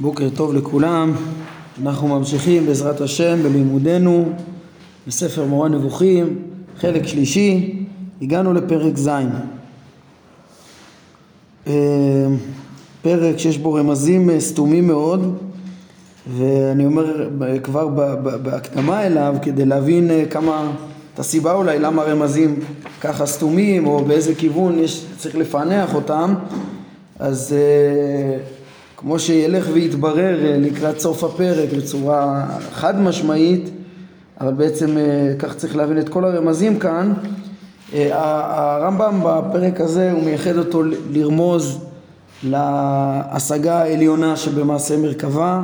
בוקר טוב לכולם, אנחנו ממשיכים בעזרת השם בלימודנו בספר מורה נבוכים, חלק שלישי, הגענו לפרק ז', אה, פרק שיש בו רמזים אה, סתומים מאוד ואני אומר כבר בהקדמה אליו כדי להבין אה, כמה, את הסיבה אולי למה רמזים ככה סתומים או באיזה כיוון יש, צריך לפענח אותם. אז כמו שילך ויתברר אה, לקראת סוף הפרק בצורה חד משמעית, אבל בעצם אה, כך צריך להבין את כל הרמזים כאן, אה, הרמב"ם בפרק הזה הוא מייחד אותו לרמוז להשגה העליונה שבמעשה מרכבה,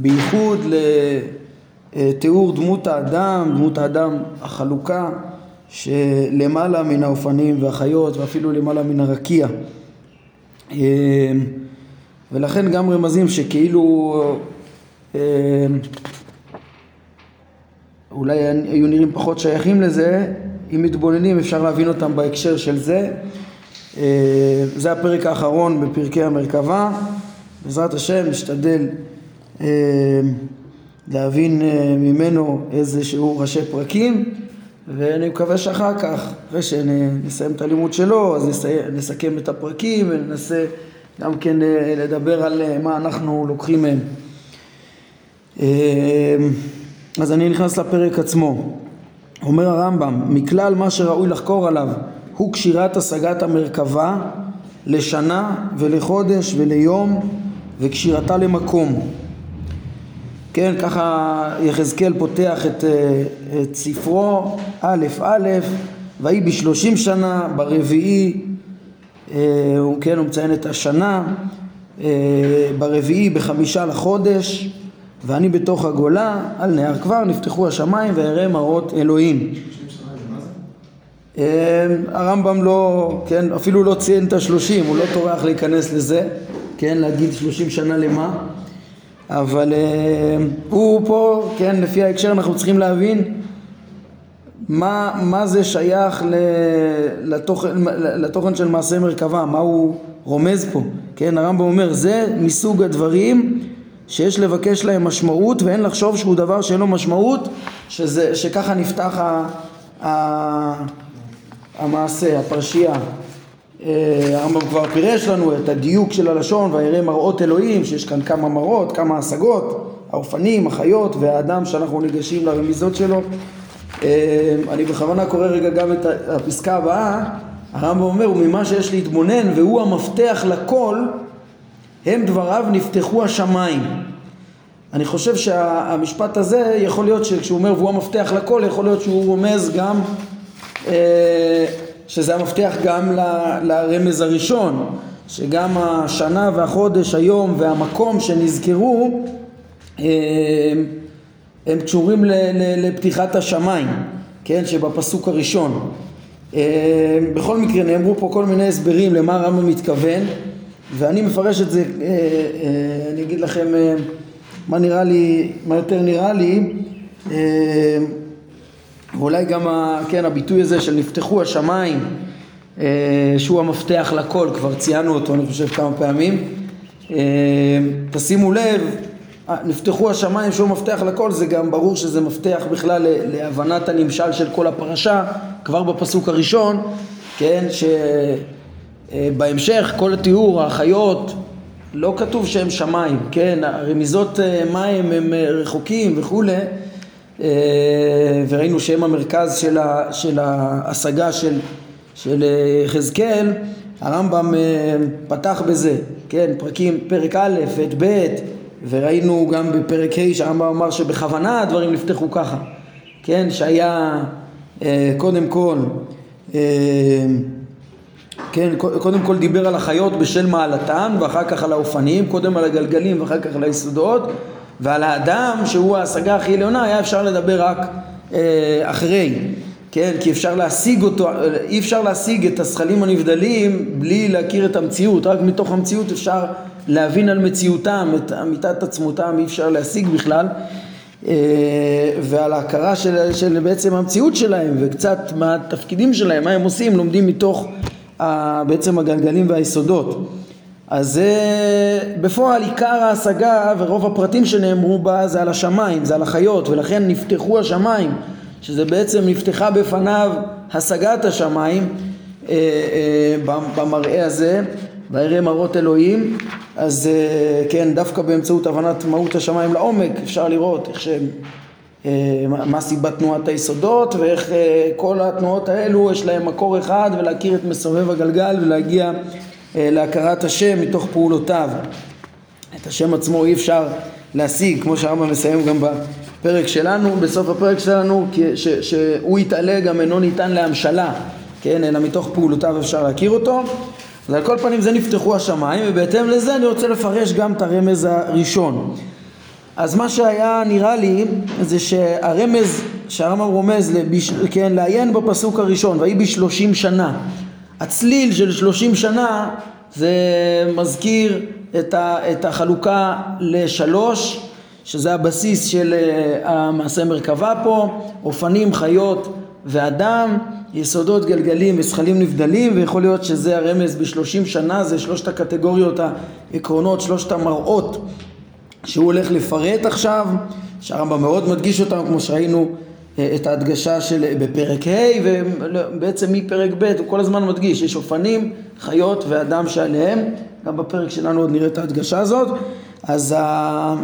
בייחוד לתיאור דמות האדם, דמות האדם החלוקה שלמעלה מן האופנים והחיות ואפילו למעלה מן הרקיע. אמ, ולכן גם רמזים שכאילו אמ, אולי היו נראים פחות שייכים לזה, אם מתבוננים אפשר להבין אותם בהקשר של זה. אמ, זה הפרק האחרון בפרקי המרכבה, בעזרת השם נשתדל להבין ממנו איזה שהוא ראשי פרקים ואני מקווה שאחר כך, אחרי שנסיים את הלימוד שלו, אז נסיים, נסכם את הפרקים וננסה גם כן אה, לדבר על אה, מה אנחנו לוקחים מהם. אה, אז אני נכנס לפרק עצמו. אומר הרמב"ם, מכלל מה שראוי לחקור עליו הוא קשירת השגת המרכבה לשנה ולחודש וליום וקשירתה למקום. כן, ככה יחזקאל פותח את, אה, את ספרו א' א', ויהי בשלושים שנה, ברביעי, אה, הוא כן, הוא מציין את השנה, אה, ברביעי בחמישה לחודש, ואני בתוך הגולה, על נהר כבר, נפתחו השמיים ואראה מראות אלוהים. הרמב"ם לא, כן, אפילו לא ציין את השלושים, הוא לא טורח להיכנס לזה, כן, להגיד שלושים שנה למה. אבל uh, הוא פה, כן, לפי ההקשר אנחנו צריכים להבין מה, מה זה שייך לתוכן, לתוכן של מעשה מרכבה, מה הוא רומז פה, כן, הרמב"ם אומר זה מסוג הדברים שיש לבקש להם משמעות ואין לחשוב שהוא דבר שאין לו משמעות, שזה, שככה נפתח ה, ה, המעשה, הפרשייה. אה, הרמב"ם כבר פירש לנו את הדיוק של הלשון ויראה מראות אלוהים שיש כאן כמה מראות, כמה השגות, האופנים, החיות והאדם שאנחנו ניגשים לרמיזות שלו. אה, אני בכוונה קורא רגע גם את הפסקה הבאה. הרמב"ם אומר וממה שיש להתבונן והוא המפתח לכל הם דבריו נפתחו השמיים. אני חושב שהמשפט הזה יכול להיות שכשהוא אומר והוא המפתח לכל יכול להיות שהוא רומז גם אה, שזה המפתח גם ל, לרמז הראשון, שגם השנה והחודש, היום והמקום שנזכרו הם, הם קשורים ל, ל, לפתיחת השמיים, כן, שבפסוק הראשון. בכל מקרה נאמרו פה כל מיני הסברים למה הרמב"ם מתכוון ואני מפרש את זה, אני אגיד לכם מה נראה לי, מה יותר נראה לי ואולי גם ה, כן, הביטוי הזה של נפתחו השמיים אה, שהוא המפתח לכל, כבר ציינו אותו אני חושב כמה פעמים. אה, תשימו לב, אה, נפתחו השמיים שהוא מפתח לכל זה גם ברור שזה מפתח בכלל להבנת הנמשל של כל הפרשה כבר בפסוק הראשון כן, שבהמשך כל התיאור, החיות לא כתוב שהם שמיים, כן, הרמיזות מים הם רחוקים וכולי אה, וראינו שהם המרכז של, ה, של ההשגה של, של אה, יחזקאל, הרמב"ם אה, פתח בזה, כן, פרקים, פרק א' ואת ב' וראינו גם בפרק ה' שהרמב"ם אמר שבכוונה הדברים נפתחו ככה, כן, שהיה קודם כל כן, קודם כל דיבר על החיות בשל מעלתן ואחר כך על האופנים, קודם על הגלגלים ואחר כך על היסודות ועל האדם שהוא ההשגה הכי עליונה היה אפשר לדבר רק אה, אחרי, כן? כי אפשר להשיג אותו, אי אפשר להשיג את הזכלים הנבדלים בלי להכיר את המציאות, רק מתוך המציאות אפשר להבין על מציאותם, את אמיתת עצמותם אי אפשר להשיג בכלל. אה, ועל ההכרה של, של בעצם המציאות שלהם וקצת מהתפקידים שלהם, מה הם עושים, לומדים מתוך בעצם הגלגלים והיסודות אז זה בפועל עיקר ההשגה ורוב הפרטים שנאמרו בה זה על השמיים, זה על החיות ולכן נפתחו השמיים שזה בעצם נפתחה בפניו השגת השמיים אה, אה, במראה הזה ויראה מראות אלוהים. אז אה, כן דווקא באמצעות הבנת מהות השמיים לעומק אפשר לראות איך שהם מה סיבת תנועת היסודות ואיך כל התנועות האלו יש להם מקור אחד ולהכיר את מסובב הגלגל ולהגיע להכרת השם מתוך פעולותיו. את השם עצמו אי אפשר להשיג, כמו שהרמב"ם מסיים גם בפרק שלנו, בסוף הפרק שלנו, ש, שהוא יתעלה גם אינו ניתן להמשלה, כן, אלא מתוך פעולותיו אפשר להכיר אותו. אז על כל פנים זה נפתחו השמיים, ובהתאם לזה אני רוצה לפרש גם את הרמז הראשון. אז מה שהיה נראה לי זה שהרמז שהרמב"ם רומז, לביש, כן, לעיין בפסוק הראשון, ויהי בשלושים שנה. הצליל של שלושים שנה זה מזכיר את, ה, את החלוקה לשלוש, שזה הבסיס של uh, המעשה מרכבה פה, אופנים, חיות ואדם, יסודות גלגלים וזכלים נבדלים, ויכול להיות שזה הרמז בשלושים שנה, זה שלושת הקטגוריות העקרונות, שלושת המראות שהוא הולך לפרט עכשיו, שהרמב"ם מאוד מדגיש אותם כמו שראינו אה, את ההדגשה של בפרק ה' ובעצם מפרק ב' הוא כל הזמן מדגיש, יש אופנים, חיות ואדם שעליהם, גם בפרק שלנו עוד נראה את ההדגשה הזאת, אז, ה...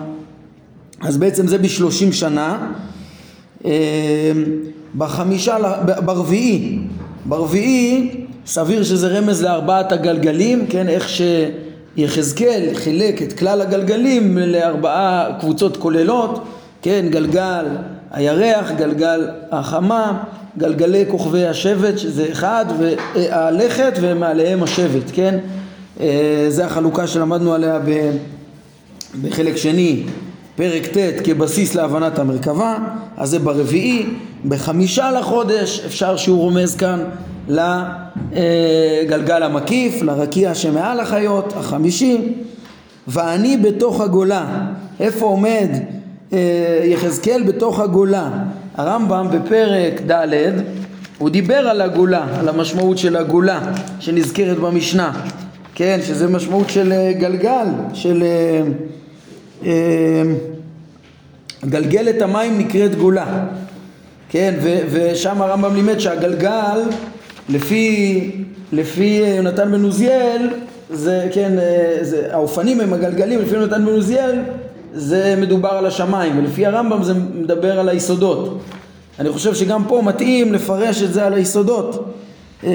אז בעצם זה בשלושים שנה, אה, בחמישה, ברביעי, ברביעי סביר שזה רמז לארבעת הגלגלים, כן, איך שיחזקאל חילק את כלל הגלגלים לארבעה קבוצות כוללות, כן, גלגל הירח, גלגל החמה, גלגלי כוכבי השבט שזה אחד, והלכת ומעליהם השבט, כן? אה, זה החלוקה שלמדנו עליה בחלק שני, פרק ט' כבסיס להבנת המרכבה, אז זה ברביעי, בחמישה לחודש אפשר שהוא רומז כאן לגלגל המקיף, לרקיע שמעל החיות, החמישי, ואני בתוך הגולה, איפה עומד אה, יחזקאל בתוך הגולה. הרמב"ם בפרק ד' הוא דיבר על הגולה, על המשמעות של הגולה שנזכרת במשנה, כן, שזה משמעות של אה, גלגל, של אה, גלגלת המים נקראת גולה, כן, ו, ושם הרמב"ם לימד שהגלגל לפי, לפי יונתן בן עוזיאל זה, כן, זה, האופנים הם הגלגלים לפי יונתן בן עוזיאל זה מדובר על השמיים, ולפי הרמב"ם זה מדבר על היסודות. אני חושב שגם פה מתאים לפרש את זה על היסודות. אה,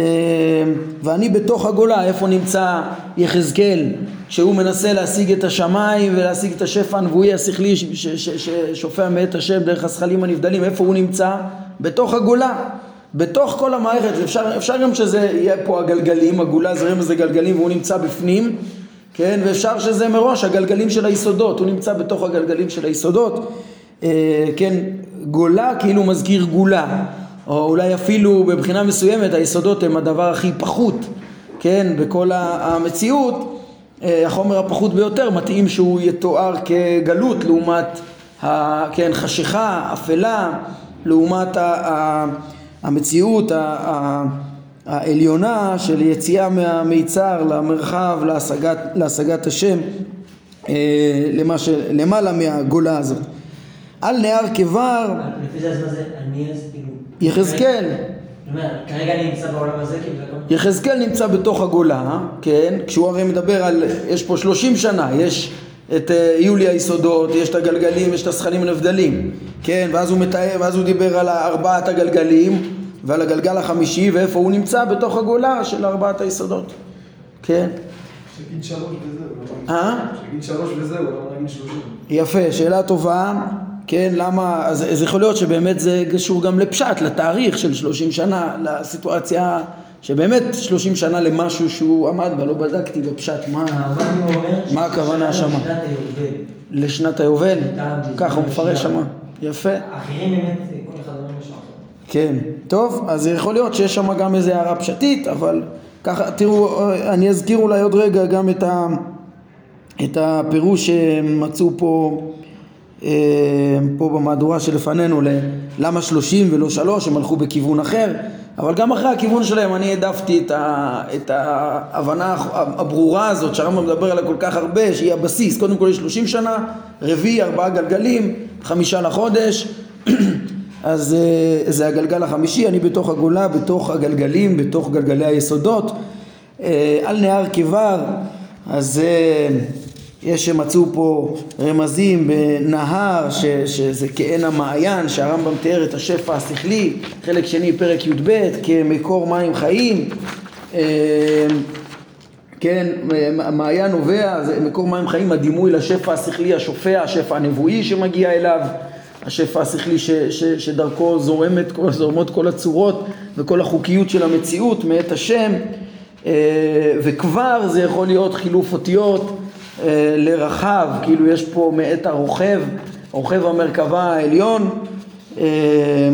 ואני בתוך הגולה, איפה נמצא יחזקאל, שהוא מנסה להשיג את השמיים ולהשיג את השפע הנבואי השכלי ששופע מאת השם דרך הזכלים הנבדלים, איפה הוא נמצא? בתוך הגולה. בתוך כל המערכת, אפשר, אפשר גם שזה יהיה פה הגלגלים, הגולה זה רמז לגלגלים והוא נמצא בפנים, כן, ואפשר שזה מראש הגלגלים של היסודות, הוא נמצא בתוך הגלגלים של היסודות, אה, כן, גולה כאילו מזכיר גולה, או אולי אפילו בבחינה מסוימת היסודות הם הדבר הכי פחות, כן, בכל המציאות, אה, החומר הפחות ביותר מתאים שהוא יתואר כגלות לעומת, ה, כן, חשיכה, אפלה, לעומת ה, ה, המציאות, ה, ה, העליונה של יציאה מהמיצר למרחב, להשגת, להשגת השם, אה, למה ש, למעלה מהגולה הזאת. על נהר כבר... כאילו... יחזקאל. כרגע אני נמצא בעולם הזה כאילו... יחזקאל נמצא בתוך הגולה, כן? כשהוא הרי מדבר על... יש פה שלושים שנה, יש את אה, יולי היסודות, יש את הגלגלים, יש את הזכנים הנבדלים, כן? ואז הוא מתאר, ואז הוא דיבר על ארבעת הגלגלים ועל הגלגל החמישי ואיפה הוא נמצא בתוך הגולה של ארבעת היסודות, כן? שיגיד שלוש וזהו. אה? שיגיד שלוש וזהו, למה להגיד שלושים? יפה, שאלה טובה, כן, למה, אז, אז יכול להיות שבאמת זה קשור גם לפשט, לתאריך של שלושים שנה, לסיטואציה שבאמת שלושים שנה למשהו שהוא עמד בה, לא בדקתי בפשט מה, מה הכוונה שמה. לשנת היובל, ככה הוא מפרש שמה, יפה. אחרים באמת, כל אחד אומר משהו כן, טוב, אז יכול להיות שיש שם גם איזה הערה פשטית, אבל ככה, תראו, אני אזכיר אולי עוד רגע גם את, ה, את הפירוש שמצאו פה, אה, פה במהדורה שלפנינו, למה שלושים ולא שלוש, הם הלכו בכיוון אחר, אבל גם אחרי הכיוון שלהם אני העדפתי את, את ההבנה הברורה הזאת שהרמב"ם מדבר עליה כל כך הרבה, שהיא הבסיס, קודם כל יש 30 שנה, רביעי, ארבעה גלגלים, חמישה לחודש, אז אה, זה הגלגל החמישי, אני בתוך הגולה, בתוך הגלגלים, בתוך גלגלי היסודות, אה, על נהר קיבר, אז אה, יש שמצאו פה רמזים בנהר ש, שזה כעין המעיין שהרמב"ם תיאר את השפע השכלי חלק שני פרק י"ב כמקור מים חיים. כן, המעיין נובע, מקור מים חיים, הדימוי לשפע השכלי השופע, השפע הנבואי שמגיע אליו השפע השכלי ש, ש, שדרכו זורמת, זורמות כל הצורות וכל החוקיות של המציאות מאת השם אה, וכבר זה יכול להיות חילוף אותיות אה, לרחב, כאילו יש פה מאת הרוכב, רוכב המרכבה העליון אה,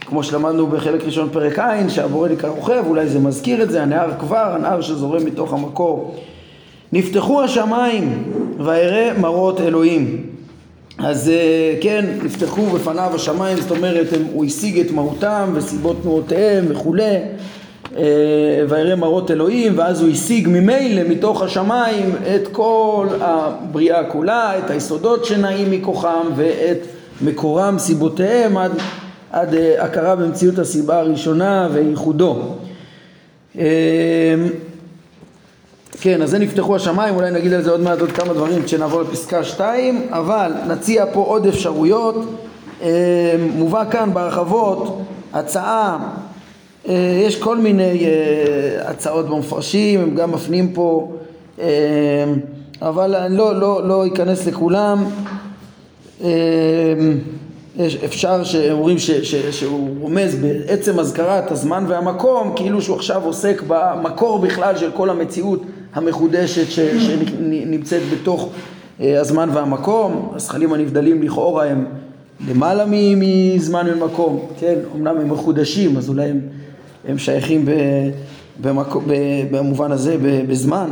כמו שלמדנו בחלק ראשון פרק ע' שהבורא נקרא רוכב, אולי זה מזכיר את זה, הנהר כבר, הנהר שזורם מתוך המקור. נפתחו השמיים ואראה מראות אלוהים אז אה, כן, נפתחו בפניו השמיים, זאת אומרת, הוא השיג את מהותם וסיבות תנועותיהם וכולי, אה, ויראה מראות אלוהים, ואז הוא השיג ממילא מתוך השמיים את כל הבריאה כולה, את היסודות שנעים מכוחם ואת מקורם, סיבותיהם, עד, עד אה, הכרה במציאות הסיבה הראשונה וייחודו. כן, אז זה נפתחו השמיים, אולי נגיד על זה עוד מעט עוד כמה דברים כשנעבור לפסקה 2, אבל נציע פה עוד אפשרויות. אה, מובא כאן בהרחבות הצעה, אה, יש כל מיני אה, הצעות במפרשים, הם גם מפנים פה, אבל אני לא, לא, לא אכנס לכולם. אפשר שאומרים ש, ש, שהוא רומז בעצם אזכרת הזמן והמקום כאילו שהוא עכשיו עוסק במקור בכלל של כל המציאות המחודשת ש, שנמצאת בתוך אה, הזמן והמקום, הזכלים הנבדלים לכאורה הם למעלה מזמן ומקום, כן, אמנם הם מחודשים אז אולי הם, הם שייכים ב, במקום, במובן הזה בזמן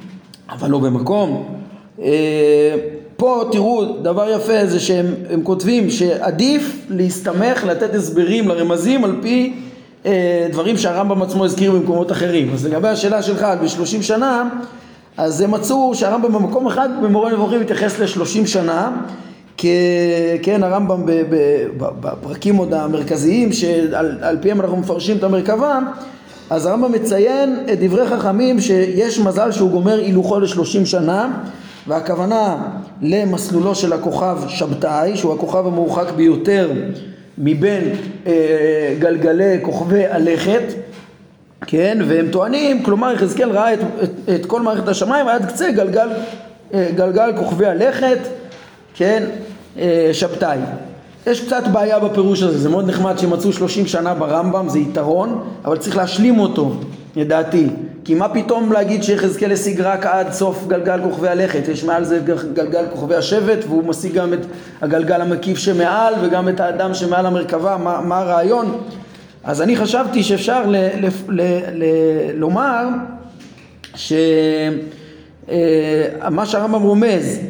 אבל לא במקום. אה, פה תראו דבר יפה זה שהם כותבים שעדיף להסתמך לתת הסברים לרמזים על פי דברים שהרמב"ם עצמו הזכיר במקומות אחרים. אז לגבי השאלה שלך בשלושים שנה, אז הם מצאו שהרמב"ם במקום אחד במורה נבוכים מתייחס לשלושים שנה, כי כן הרמב"ם בפרקים עוד המרכזיים שעל פיהם אנחנו מפרשים את המרכבה, אז הרמב"ם מציין את דברי חכמים שיש מזל שהוא גומר הילוכו לשלושים שנה והכוונה למסלולו של הכוכב שבתאי שהוא הכוכב המורחק ביותר מבין אה, גלגלי כוכבי הלכת, כן, והם טוענים, כלומר יחזקאל ראה את, את, את כל מערכת השמיים עד קצה גלגל, אה, גלגל כוכבי הלכת, כן, אה, שבתאי. יש קצת בעיה בפירוש הזה, זה מאוד נחמד שמצאו 30 שנה ברמב"ם, זה יתרון, אבל צריך להשלים אותו, לדעתי. כי מה פתאום להגיד שיחזקאל השיג רק עד סוף גלגל כוכבי הלכת, יש מעל זה גלגל כוכבי השבט והוא משיג גם את הגלגל המקיף שמעל וגם את האדם שמעל המרכבה, מה, מה הרעיון? אז אני חשבתי שאפשר ל, ל, ל, ל, לומר שמה אה, שהרמב"ם רומז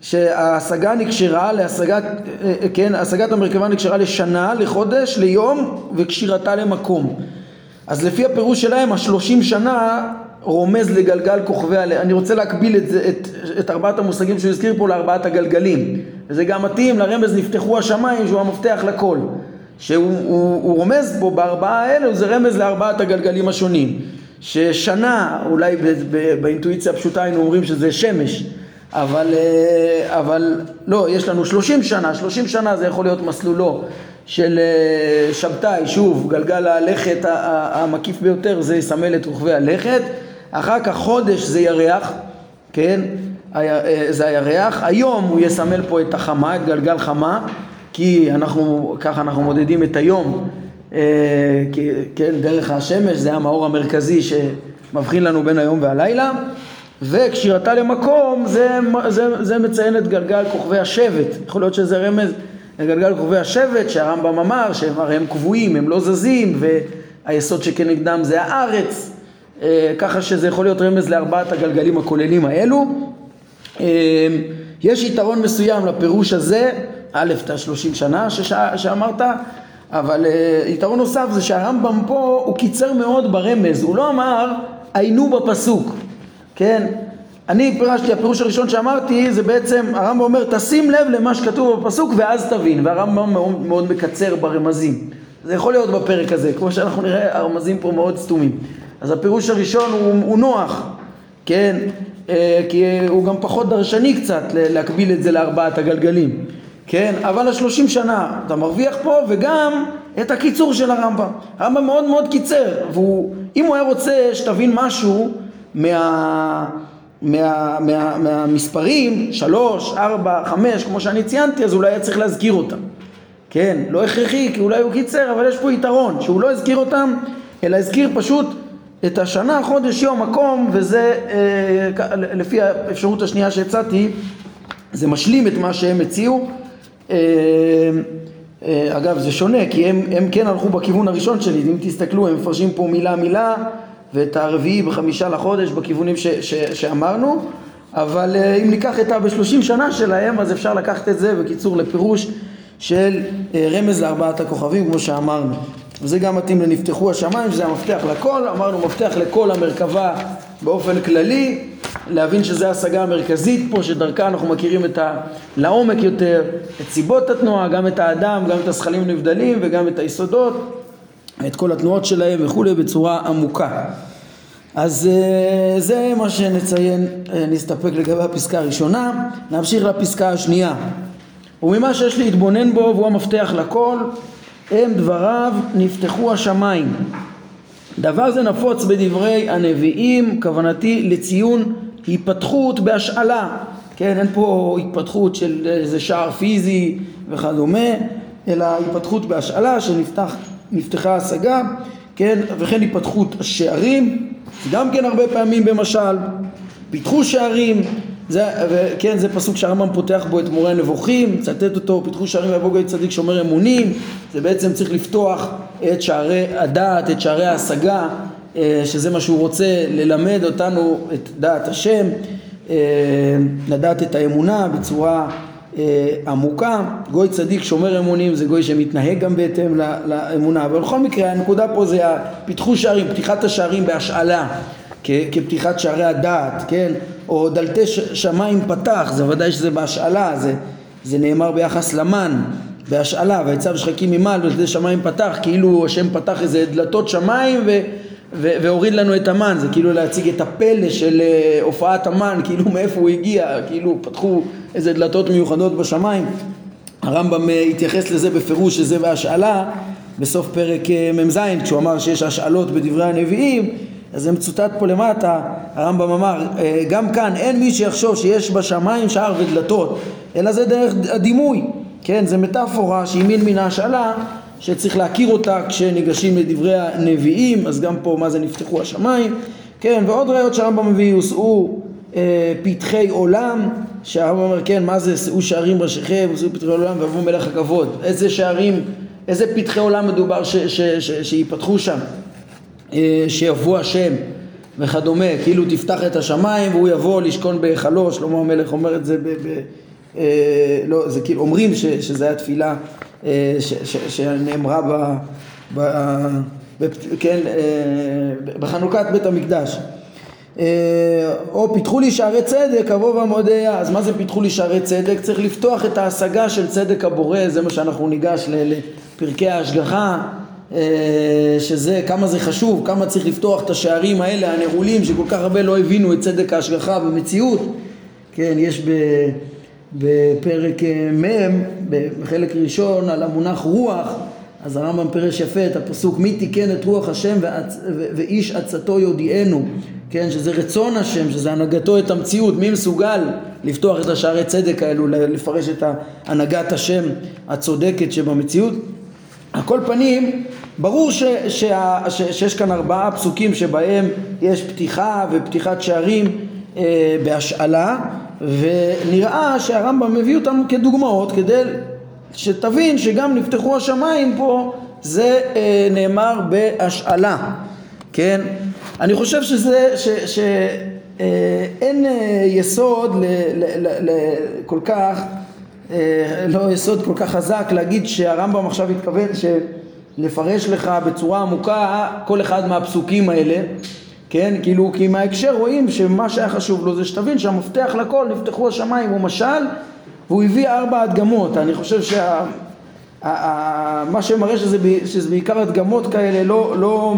שההשגה נקשרה להשגת, אה, כן, השגת המרכבה נקשרה לשנה, לחודש, ליום וקשירתה למקום אז לפי הפירוש שלהם השלושים שנה רומז לגלגל כוכבי הלב. אני רוצה להקביל את, זה, את, את ארבעת המושגים שהוא הזכיר פה לארבעת הגלגלים. וזה גם מתאים לרמז נפתחו השמיים שהוא המפתח לכל. שהוא הוא, הוא רומז פה בארבעה האלה, זה רמז לארבעת הגלגלים השונים. ששנה, אולי ב, ב, באינטואיציה הפשוטה היינו אומרים שזה שמש. אבל, אה, אבל לא, יש לנו שלושים שנה, שלושים שנה זה יכול להיות מסלולו של אה, שבתאי, שוב, גלגל הלכת המקיף ביותר זה יסמל את רוכבי הלכת, אחר כך חודש זה ירח, כן, אה, זה הירח, היום הוא יסמל פה את החמה, את גלגל חמה, כי אנחנו, ככה אנחנו מודדים את היום, אה, כן, דרך השמש, זה המאור המרכזי שמבחין לנו בין היום והלילה, וקשירתה למקום זה, זה, זה מציין את גלגל כוכבי השבט, יכול להיות שזה רמז לגלגל כוכבי השבט שהרמב"ם אמר שהם הרי הם קבועים, הם לא זזים והיסוד שכנגדם זה הארץ. אה, ככה שזה יכול להיות רמז לארבעת הגלגלים הכוללים האלו. אה, יש יתרון מסוים לפירוש הזה, א', את השלושים שנה שש... שאמרת, אבל אה, יתרון נוסף זה שהרמב"ם פה הוא קיצר מאוד ברמז, הוא לא אמר עיינו בפסוק, כן? אני פירשתי, הפירוש הראשון שאמרתי זה בעצם, הרמב"ם אומר תשים לב למה שכתוב בפסוק ואז תבין, והרמב"ם מאוד, מאוד מקצר ברמזים. זה יכול להיות בפרק הזה, כמו שאנחנו נראה, הרמזים פה מאוד סתומים. אז הפירוש הראשון הוא, הוא נוח, כן? אה, כי הוא גם פחות דרשני קצת להקביל את זה לארבעת הגלגלים, כן? אבל השלושים שנה אתה מרוויח פה וגם את הקיצור של הרמב"ם. הרמב"ם מאוד מאוד קיצר, ואם הוא היה רוצה שתבין משהו מה... מה, מה, מהמספרים, שלוש, ארבע, חמש, כמו שאני ציינתי, אז אולי היה צריך להזכיר אותם. כן, לא הכרחי, כי אולי הוא קיצר, אבל יש פה יתרון, שהוא לא הזכיר אותם, אלא הזכיר פשוט את השנה, חודש, יום, מקום, וזה אה, לפי האפשרות השנייה שהצעתי, זה משלים את מה שהם הציעו. אה, אה, אגב, זה שונה, כי הם, הם כן הלכו בכיוון הראשון שלי, אם תסתכלו, הם מפרשים פה מילה מילה, ואת הרביעי בחמישה לחודש בכיוונים ש, ש, שאמרנו, אבל אה, אם ניקח את הבשלושים שנה שלהם, אז אפשר לקחת את זה בקיצור לפירוש של אה, רמז לארבעת הכוכבים, כמו שאמרנו. וזה גם מתאים לנפתחו השמיים, שזה המפתח לכל, אמרנו מפתח לכל המרכבה באופן כללי, להבין שזו ההשגה המרכזית פה, שדרכה אנחנו מכירים את ה... לעומק יותר, את סיבות התנועה, גם את האדם, גם את הזכלים הנבדלים וגם את היסודות, את כל התנועות שלהם וכולי בצורה עמוקה. אז אה, זה מה שנציין, אה, נסתפק לגבי הפסקה הראשונה, נמשיך לפסקה השנייה. וממה שיש להתבונן בו והוא המפתח לכל הם דבריו נפתחו השמיים. דבר זה נפוץ בדברי הנביאים, כוונתי לציון היפתחות בהשאלה, כן, אין פה התפתחות של איזה שער פיזי וכדומה, אלא היפתחות בהשאלה שנפתחה השגה, כן, וכן היפתחות השערים, גם כן הרבה פעמים במשל, פיתחו שערים, זה, כן, זה פסוק שהרמב"ם פותח בו את מורה הנבוכים, מצטט אותו, פיתחו שערים ויבוא גוי צדיק שומר אמונים, זה בעצם צריך לפתוח את שערי הדעת, את שערי ההשגה, אה, שזה מה שהוא רוצה ללמד אותנו את דעת השם, אה, לדעת את האמונה בצורה עמוקה, גוי צדיק שומר אמונים זה גוי שמתנהג גם בהתאם לאמונה, אבל בכל מקרה הנקודה פה זה פיתחו שערים, פתיחת השערים בהשאלה כפתיחת שערי הדעת, כן? או דלתי שמיים פתח, זה ודאי שזה בהשאלה, זה, זה נאמר ביחס למן, בהשאלה, ויצב שחקים ממעל ודלתי שמיים פתח, כאילו השם פתח איזה דלתות שמיים ו, והוריד לנו את המן, זה כאילו להציג את הפלא של uh, הופעת המן, כאילו מאיפה הוא הגיע, כאילו פתחו איזה דלתות מיוחדות בשמיים. הרמב"ם uh, התייחס לזה בפירוש שזה בהשאלה בסוף פרק uh, מ"ז, כשהוא אמר שיש השאלות בדברי הנביאים אז זה מצוטט פה למטה, הרמב"ם אמר, אה, גם כאן אין מי שיחשוב שיש בשמיים שער ודלתות, אלא זה דרך הדימוי, כן, זה מטאפורה שהיא מין מן ההשאלה שצריך להכיר אותה כשניגשים לדברי הנביאים, אז גם פה מה זה נפתחו השמיים, כן, ועוד ראיות שהרמב"ם מביא, הושאו אה, פתחי עולם, שהרמב"ם אומר, כן, מה זה, שאו שערים ראשיכם, הושאו פתחי עולם ואבו מלך הכבוד, איזה שערים, איזה פתחי עולם מדובר שיפתחו שם? אה, שיבוא השם וכדומה, כאילו תפתח את השמיים והוא יבוא לשכון בהיכלו, שלמה המלך אומר את זה ב... ב אה, לא, זה כאילו, אומרים ש, שזה היה תפילה ש, ש, שנאמרה ב... ב, ב כן, אה, בחנוכת בית המקדש. אה, או פיתחו לי שערי צדק, אבוא ועמודיה. אז מה זה פיתחו לי שערי צדק? צריך לפתוח את ההשגה של צדק הבורא, זה מה שאנחנו ניגש לפרקי ההשגחה. אה, שזה כמה זה חשוב, כמה צריך לפתוח את השערים האלה הנעולים שכל כך הרבה לא הבינו את צדק ההשגחה במציאות כן, יש בפרק אה, מ' בחלק ראשון על המונח רוח אז הרמב"ם פירש יפה את הפסוק מי תיקן את רוח השם ועצ... ואיש עצתו יודיענו כן, שזה רצון השם, שזה הנהגתו את המציאות, מי מסוגל לפתוח את השערי צדק האלו, לפרש את הנהגת השם הצודקת שבמציאות? על כל פנים, ברור ש, שה, ש, שיש כאן ארבעה פסוקים שבהם יש פתיחה ופתיחת שערים אה, בהשאלה ונראה שהרמב"ם מביא אותם כדוגמאות כדי שתבין שגם נפתחו השמיים פה זה אה, נאמר בהשאלה, כן? אני חושב שזה, שאין אה, יסוד ל, ל, ל, ל, כל כך אה, לא יסוד כל כך חזק להגיד שהרמב"ם עכשיו התכוון ש... לפרש לך בצורה עמוקה כל אחד מהפסוקים האלה, כן? כאילו, כי מההקשר רואים שמה שהיה חשוב לו זה שתבין שהמפתח לכל, נפתחו השמיים, הוא משל, והוא הביא ארבע הדגמות. אני חושב שה... מה שמראה שזה, שזה בעיקר הדגמות כאלה, לא, לא,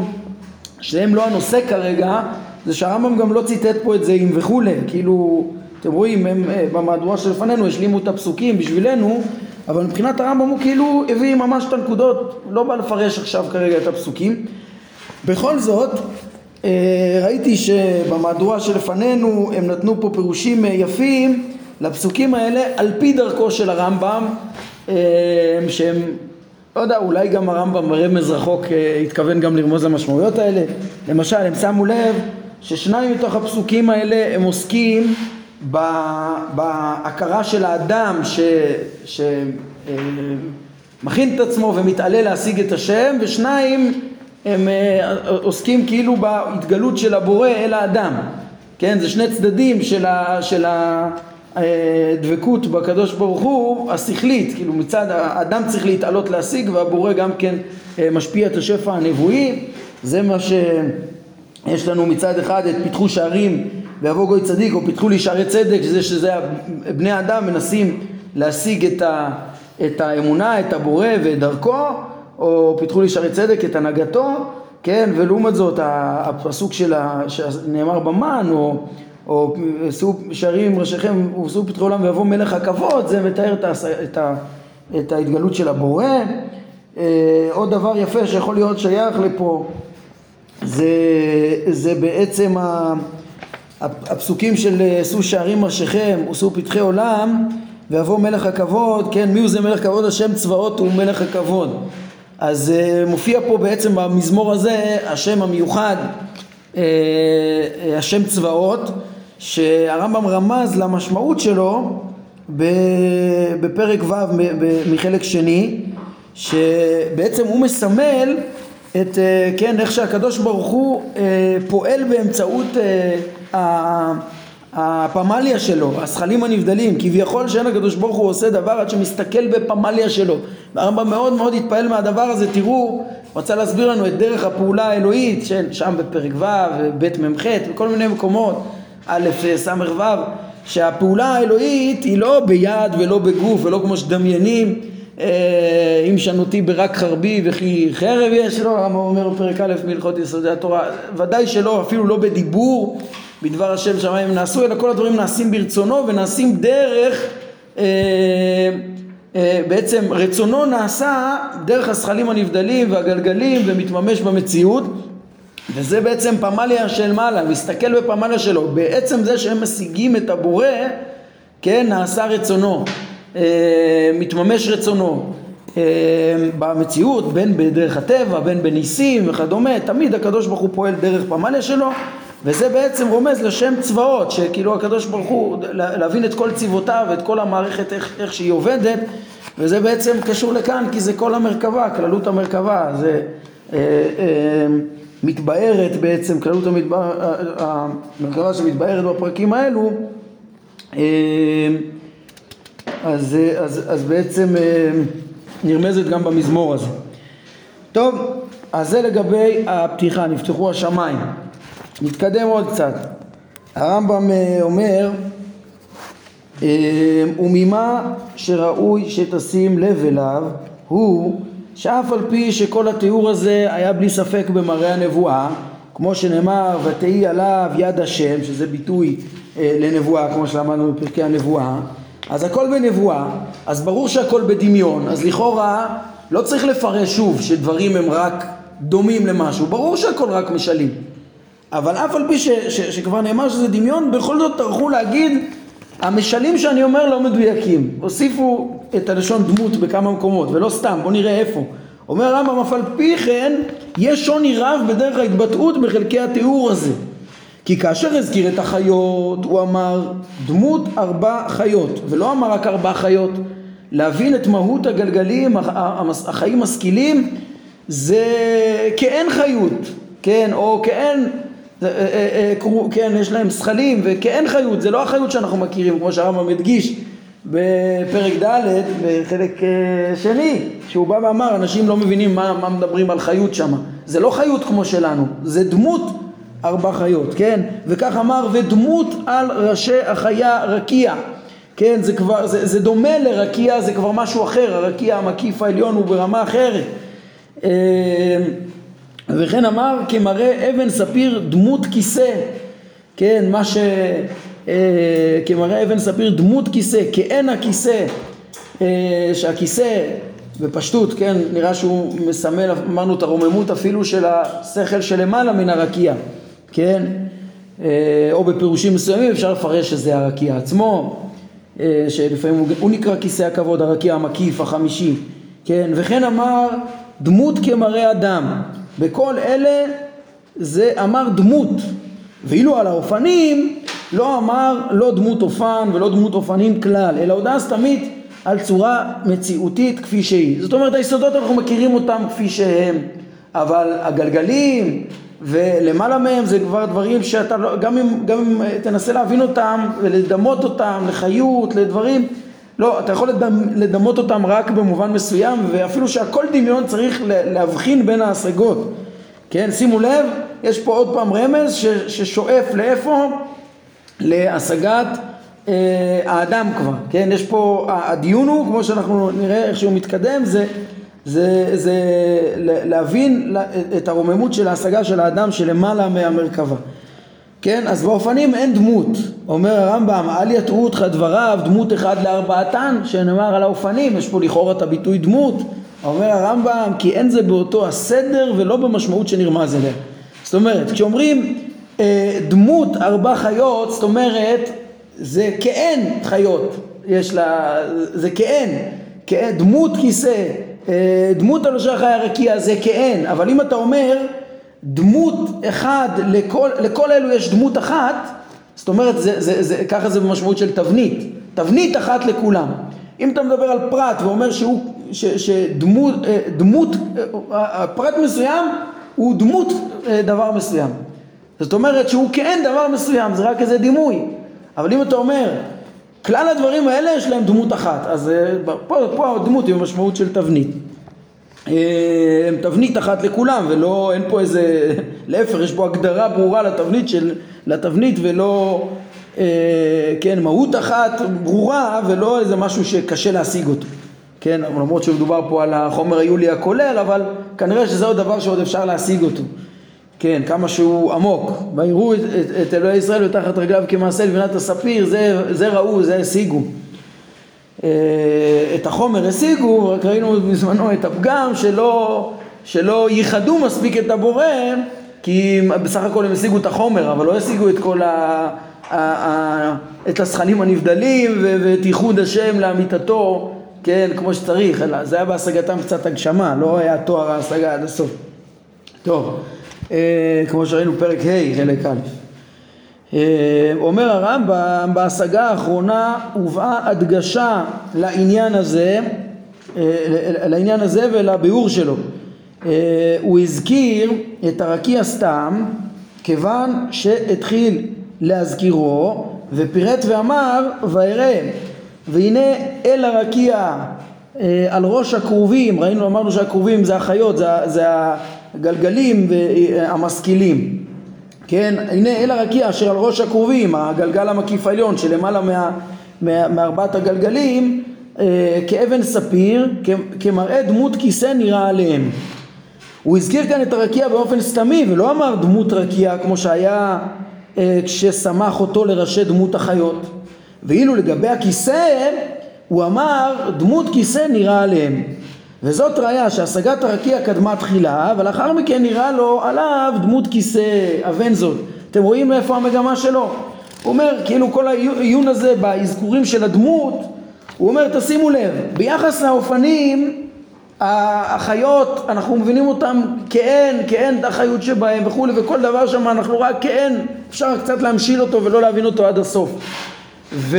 שהם לא הנושא כרגע, זה שהרמב"ם גם לא ציטט פה את זה עם וכולי, כאילו, אתם רואים, הם אה, במהדורה שלפנינו השלימו את הפסוקים בשבילנו, אבל מבחינת הרמב"ם הוא כאילו הביא ממש את הנקודות, לא בא לפרש עכשיו כרגע את הפסוקים. בכל זאת, ראיתי שבמהדורה שלפנינו הם נתנו פה פירושים אה, יפים לפסוקים האלה על פי דרכו של הרמב"ם שהם, לא יודע, אולי גם הרמב"ם ברמז רחוק התכוון גם לרמוז למשמעויות האלה. למשל, הם שמו לב ששניים מתוך הפסוקים האלה הם עוסקים בהכרה של האדם שמכין את עצמו ומתעלה להשיג את השם ושניים הם אה, עוסקים כאילו בהתגלות של הבורא אל האדם כן? זה שני צדדים של, ה, של הדבקות בקדוש ברוך הוא השכלית כאילו מצד האדם צריך להתעלות להשיג והבורא גם כן אה, משפיע את השפע הנבואי. זה מה שיש לנו מצד אחד את פיתחו שערים ויבוא גוי צדיק או פיתחו לי שערי צדק שזה שזה בני אדם מנסים להשיג את, ה, את האמונה, את הבורא ואת דרכו או פיתחו לי שערי צדק את הנהגתו כן ולעומת זאת הפסוק של ה, שנאמר במן או, או שאו שערים ראשיכם ושאו פתחי עולם ויבוא מלך הכבוד זה מתאר את, ה, את, ה, את ההתגלות של הבורא אה, עוד דבר יפה שיכול להיות שייך לפה זה, זה בעצם ה... הפסוקים של אה, שאו שערים ראשיכם ושאו פתחי עולם ויבוא מלך הכבוד, כן, מי הוא זה מלך כבוד? השם צבאות הוא מלך הכבוד. אז uh, מופיע פה בעצם במזמור הזה השם המיוחד, uh, uh, השם צבאות, שהרמב"ם רמז למשמעות שלו בפרק ו' מחלק שני, שבעצם הוא מסמל את, כן, איך שהקדוש ברוך הוא פועל באמצעות הפמליה שלו, הזכלים הנבדלים, כביכול שאין הקדוש ברוך הוא עושה דבר עד שמסתכל בפמליה שלו. והרמב"ם מאוד מאוד התפעל מהדבר הזה, תראו, רצה להסביר לנו את דרך הפעולה האלוהית, שם בפרק ו', ב' מ"ח, בכל מיני מקומות, א', ס' ו', שהפעולה האלוהית היא לא ביד ולא בגוף ולא כמו שדמיינים אה, אם שנותי ברק חרבי וכי חרב יש לו, הרמב"ם אומר בפרק א' מהלכות יסודי התורה, ודאי שלא, אפילו לא בדיבור בדבר השם שמיים נעשו, אלא כל הדברים נעשים ברצונו ונעשים דרך, אה, אה, בעצם רצונו נעשה דרך הזכלים הנבדלים והגלגלים ומתממש במציאות. וזה בעצם פמליה של מעלה, מסתכל בפמליה שלו, בעצם זה שהם משיגים את הבורא, כן, נעשה רצונו, אה, מתממש רצונו. אה, במציאות, בין בדרך הטבע, בין בניסים וכדומה, תמיד הקדוש ברוך הוא פועל דרך פמליה שלו וזה בעצם רומז לשם צבאות, שכאילו הקדוש ברוך הוא, להבין את כל צבאותיו ואת כל המערכת איך, איך שהיא עובדת, וזה בעצם קשור לכאן כי זה כל המרכבה, כללות המרכבה, זה אה, אה, מתבארת בעצם, כללות המתבא, המרכבה שמתבארת בפרקים האלו, אה, אז, אז, אז בעצם אה, נרמזת גם במזמור הזה. טוב, אז זה לגבי הפתיחה, נפתחו השמיים. נתקדם עוד קצת. הרמב"ם אה, אומר, אה, וממה שראוי שתשים לב אליו הוא שאף על פי שכל התיאור הזה היה בלי ספק במראה הנבואה, כמו שנאמר ותהי עליו יד השם, שזה ביטוי אה, לנבואה כמו שלמדנו בפרקי הנבואה, אז הכל בנבואה, אז ברור שהכל בדמיון, אז לכאורה לא צריך לפרש שוב שדברים הם רק דומים למשהו, ברור שהכל רק משלים. אבל אף על פי ש, ש, שכבר נאמר שזה דמיון, בכל זאת טרחו להגיד המשלים שאני אומר לא מדויקים. הוסיפו את הלשון דמות בכמה מקומות, ולא סתם, בואו נראה איפה. אומר הרמב"ם, אף על פי כן, יש שוני רב בדרך ההתבטאות בחלקי התיאור הזה. כי כאשר הזכיר את החיות, הוא אמר דמות ארבע חיות, ולא אמר רק ארבע חיות. להבין את מהות הגלגלים, החיים משכילים, זה כאין חיות, כן, או כאין כן, יש להם זכלים וכאין חיות, זה לא החיות שאנחנו מכירים, כמו שהרמב"ם הדגיש בפרק ד' בחלק אה, שני, שהוא בא ואמר, אנשים לא מבינים מה, מה מדברים על חיות שם. זה לא חיות כמו שלנו, זה דמות ארבע חיות, כן? וכך אמר, ודמות על ראשי החיה רקיע. כן, זה כבר, זה, זה דומה לרקיע, זה כבר משהו אחר, הרקיע המקיף העליון הוא ברמה אחרת. אה, וכן אמר כמראה אבן ספיר דמות כיסא, כן, מה ש... אה, כמראה אבן ספיר דמות כיסא, כעין הכיסא, אה, שהכיסא בפשטות, כן, נראה שהוא מסמל, אמרנו את הרוממות אפילו של השכל שלמעלה מן הרקיע, כן, או בפירושים מסוימים אפשר לפרש שזה הרקיע עצמו, שלפעמים הוא, הוא נקרא כיסא הכבוד, הרקיע המקיף, החמישי, כן, וכן אמר דמות כמראה אדם, בכל אלה זה אמר דמות, ואילו על האופנים לא אמר לא דמות אופן ולא דמות אופנים כלל, אלא הודעה סתמית על צורה מציאותית כפי שהיא. זאת אומרת היסודות אנחנו מכירים אותם כפי שהם, אבל הגלגלים ולמעלה מהם זה כבר דברים שאתה לא, גם אם, גם אם תנסה להבין אותם ולדמות אותם לחיות, לדברים, לא, אתה יכול לדמות אותם רק במובן מסוים ואפילו שהכל דמיון צריך להבחין בין ההשגות כן, שימו לב, יש פה עוד פעם רמז ששואף לאיפה? להשגת אה, האדם כבר, כן, יש פה, הדיון הוא, כמו שאנחנו נראה איך שהוא מתקדם, זה, זה, זה להבין את הרוממות של ההשגה של האדם שלמעלה מהמרכבה. כן, אז באופנים אין דמות, אומר הרמב"ם, אל יתרו אותך דבריו, דמות אחד לארבעתן, שנאמר על האופנים, יש פה לכאורה את הביטוי דמות, אומר הרמב"ם, כי אין זה באותו הסדר ולא במשמעות שנרמז אליה. זאת אומרת, כשאומרים אה, דמות ארבע חיות, זאת אומרת, זה כאין חיות, יש לה, זה כאין, כאין דמות כיסא, אה, דמות הלושה חיה רקיע זה כאין, אבל אם אתה אומר דמות אחד, לכל, לכל אלו יש דמות אחת, זאת אומרת, זה, זה, זה, ככה זה במשמעות של תבנית, תבנית אחת לכולם. אם אתה מדבר על פרט ואומר שהוא, ש, שדמות, אה, דמות, אה, פרט מסוים הוא דמות אה, דבר מסוים. זאת אומרת שהוא כאין דבר מסוים, זה רק איזה דימוי. אבל אם אתה אומר, כלל הדברים האלה יש להם דמות אחת, אז פה, פה הדמות היא במשמעות של תבנית. הם תבנית אחת לכולם ולא, אין פה איזה, להפך יש פה הגדרה ברורה לתבנית של, לתבנית ולא, אה, כן, מהות אחת ברורה ולא איזה משהו שקשה להשיג אותו, כן, למרות שמדובר פה על החומר היולי הכולל, אבל כנראה שזה עוד דבר שעוד אפשר להשיג אותו, כן, כמה שהוא עמוק, ויראו את, את, את אלוהי ישראל ותחת רגליו כמעשה לבינת הספיר, זה, זה ראו, זה השיגו. אה, את החומר השיגו, רק ראינו בזמנו את הפגם שלא, שלא ייחדו מספיק את הבורא, כי בסך הכל הם השיגו את החומר, אבל לא השיגו את כל ה... ה, ה את הסכנים הנבדלים ואת ייחוד השם לאמיתתו, כן, כמו שצריך, אלא זה היה בהשגתם קצת הגשמה, לא היה תואר ההשגה עד הסוף. טוב, אה, כמו שראינו פרק ה', חלק א'. אה, אומר הרמב"ם בהשגה האחרונה הובאה הדגשה לעניין הזה, אה, לעניין הזה ולביאור שלו. אה, הוא הזכיר את הרקיע סתם כיוון שהתחיל להזכירו ופירט ואמר וירא והנה אל הרקיע על ראש הכרובים ראינו אמרנו שהכרובים זה החיות זה, זה הגלגלים והמשכילים כן, הנה אל הרקיע אשר על ראש הכרובים, הגלגל המקיף העליון שלמעלה מה, מה, מארבעת הגלגלים, אה, כאבן ספיר, כמראה דמות כיסא נראה עליהם. הוא הזכיר כאן את הרקיע באופן סתמי ולא אמר דמות רקיע כמו שהיה אה, כששמח אותו לראשי דמות החיות. ואילו לגבי הכיסא הוא אמר דמות כיסא נראה עליהם. וזאת ראיה שהשגת הרקיע קדמה תחילה ולאחר מכן נראה לו עליו דמות כיסא אבן זאת. אתם רואים איפה המגמה שלו? הוא אומר כאילו כל העיון הזה באזכורים של הדמות הוא אומר תשימו לב ביחס לאופנים החיות אנחנו מבינים אותם כאין, כאין את החיות שבהם וכולי וכל דבר שם אנחנו רק כאין אפשר קצת להמשיל אותו ולא להבין אותו עד הסוף. ו...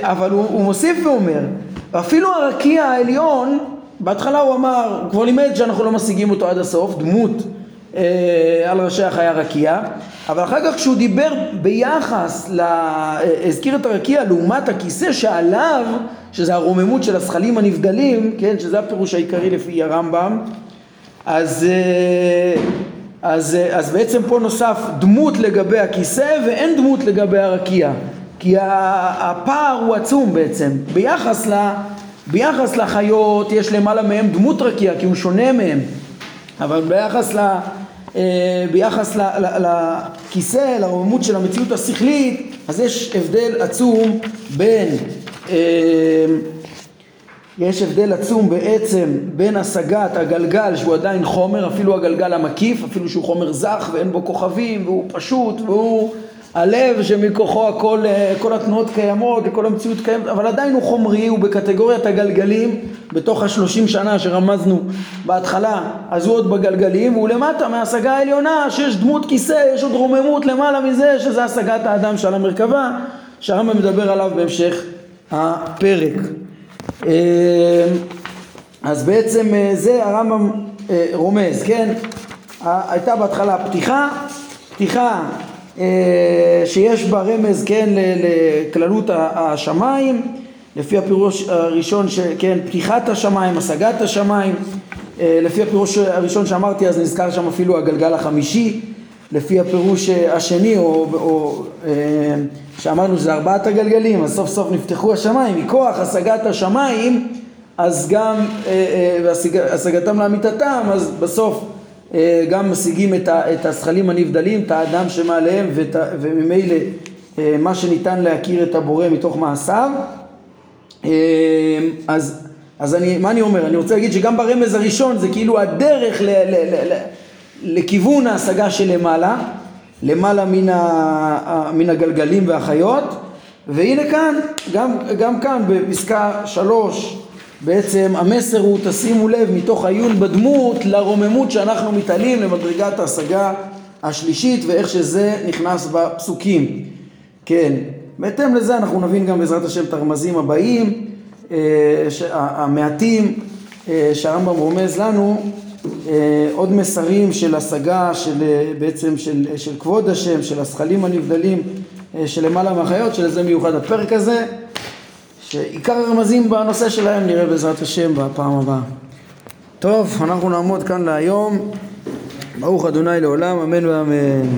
אבל הוא, הוא מוסיף ואומר אפילו הרקיע העליון בהתחלה הוא אמר, הוא כבר לימד שאנחנו לא משיגים אותו עד הסוף, דמות אה, על ראשי החיה רקיע, אבל אחר כך כשהוא דיבר ביחס, ל... אה, הזכיר את הרקיע לעומת הכיסא שעליו, שזה הרוממות של הזכלים הנבדלים, כן, שזה הפירוש העיקרי לפי הרמב"ם, אז, אה, אז, אה, אז בעצם פה נוסף דמות לגבי הכיסא ואין דמות לגבי הרקיע, כי הפער הוא עצום בעצם, ביחס, ל, ביחס לחיות יש למעלה מהם דמות רקיע כי הוא שונה מהם, אבל ביחס ל... אה, ביחס לכיסא, לרוממות של המציאות השכלית, אז יש הבדל עצום בין, אה, יש הבדל עצום בעצם בין השגת הגלגל שהוא עדיין חומר, אפילו הגלגל המקיף, אפילו שהוא חומר זך ואין בו כוכבים והוא פשוט והוא הלב שמכוחו הכל, אה, כל התנועות קיימות וכל המציאות קיימת, אבל עדיין הוא חומרי, הוא בקטגוריית הגלגלים בתוך השלושים שנה שרמזנו בהתחלה, אז הוא עוד בגלגלים, והוא למטה מההשגה העליונה שיש דמות כיסא, יש עוד רוממות למעלה מזה, שזה השגת האדם שעל המרכבה, שהרמב"ם מדבר עליו בהמשך הפרק. אה, אז בעצם אה, זה הרמב"ם רומז, כן? הייתה בהתחלה פתיחה, פתיחה שיש בה רמז, כן, לכללות השמיים, לפי הפירוש הראשון, ש, כן, פתיחת השמיים, השגת השמיים, אה, לפי הפירוש הראשון שאמרתי אז נזכר שם אפילו הגלגל החמישי, לפי הפירוש השני, או, או אה, שאמרנו שזה ארבעת הגלגלים, אז סוף סוף נפתחו השמיים, מכוח השגת השמיים, אז גם, והשגתם לאמיתתם, אז בסוף אה, גם משיגים את הזכלים הנבדלים, את האדם שמעליהם וממילא אה, מה שניתן להכיר את הבורא מתוך מעשיו. אה, אז, אז אני, מה אני אומר? אני רוצה להגיד שגם ברמז הראשון זה כאילו הדרך ל, ל, ל, ל, לכיוון ההשגה שלמעלה, למעלה מן, ה, מן הגלגלים והחיות, והנה כאן, גם, גם כאן בפסקה שלוש בעצם המסר הוא תשימו לב מתוך העיון בדמות לרוממות שאנחנו מתעלים למדרגת ההשגה השלישית ואיך שזה נכנס בפסוקים. כן, בהתאם לזה אנחנו נבין גם בעזרת השם את הרמזים הבאים, אה, המעטים אה, שהרמב"ם רומז לנו, אה, עוד מסרים של השגה של בעצם של, של כבוד השם, של השכלים הנבדלים שלמעלה מהחיות, שלזה מיוחד הפרק הזה. שעיקר הרמזים בנושא שלהם נראה בעזרת השם בפעם הבאה. טוב, אנחנו נעמוד כאן להיום. ברוך אדוני לעולם, אמן ואמן.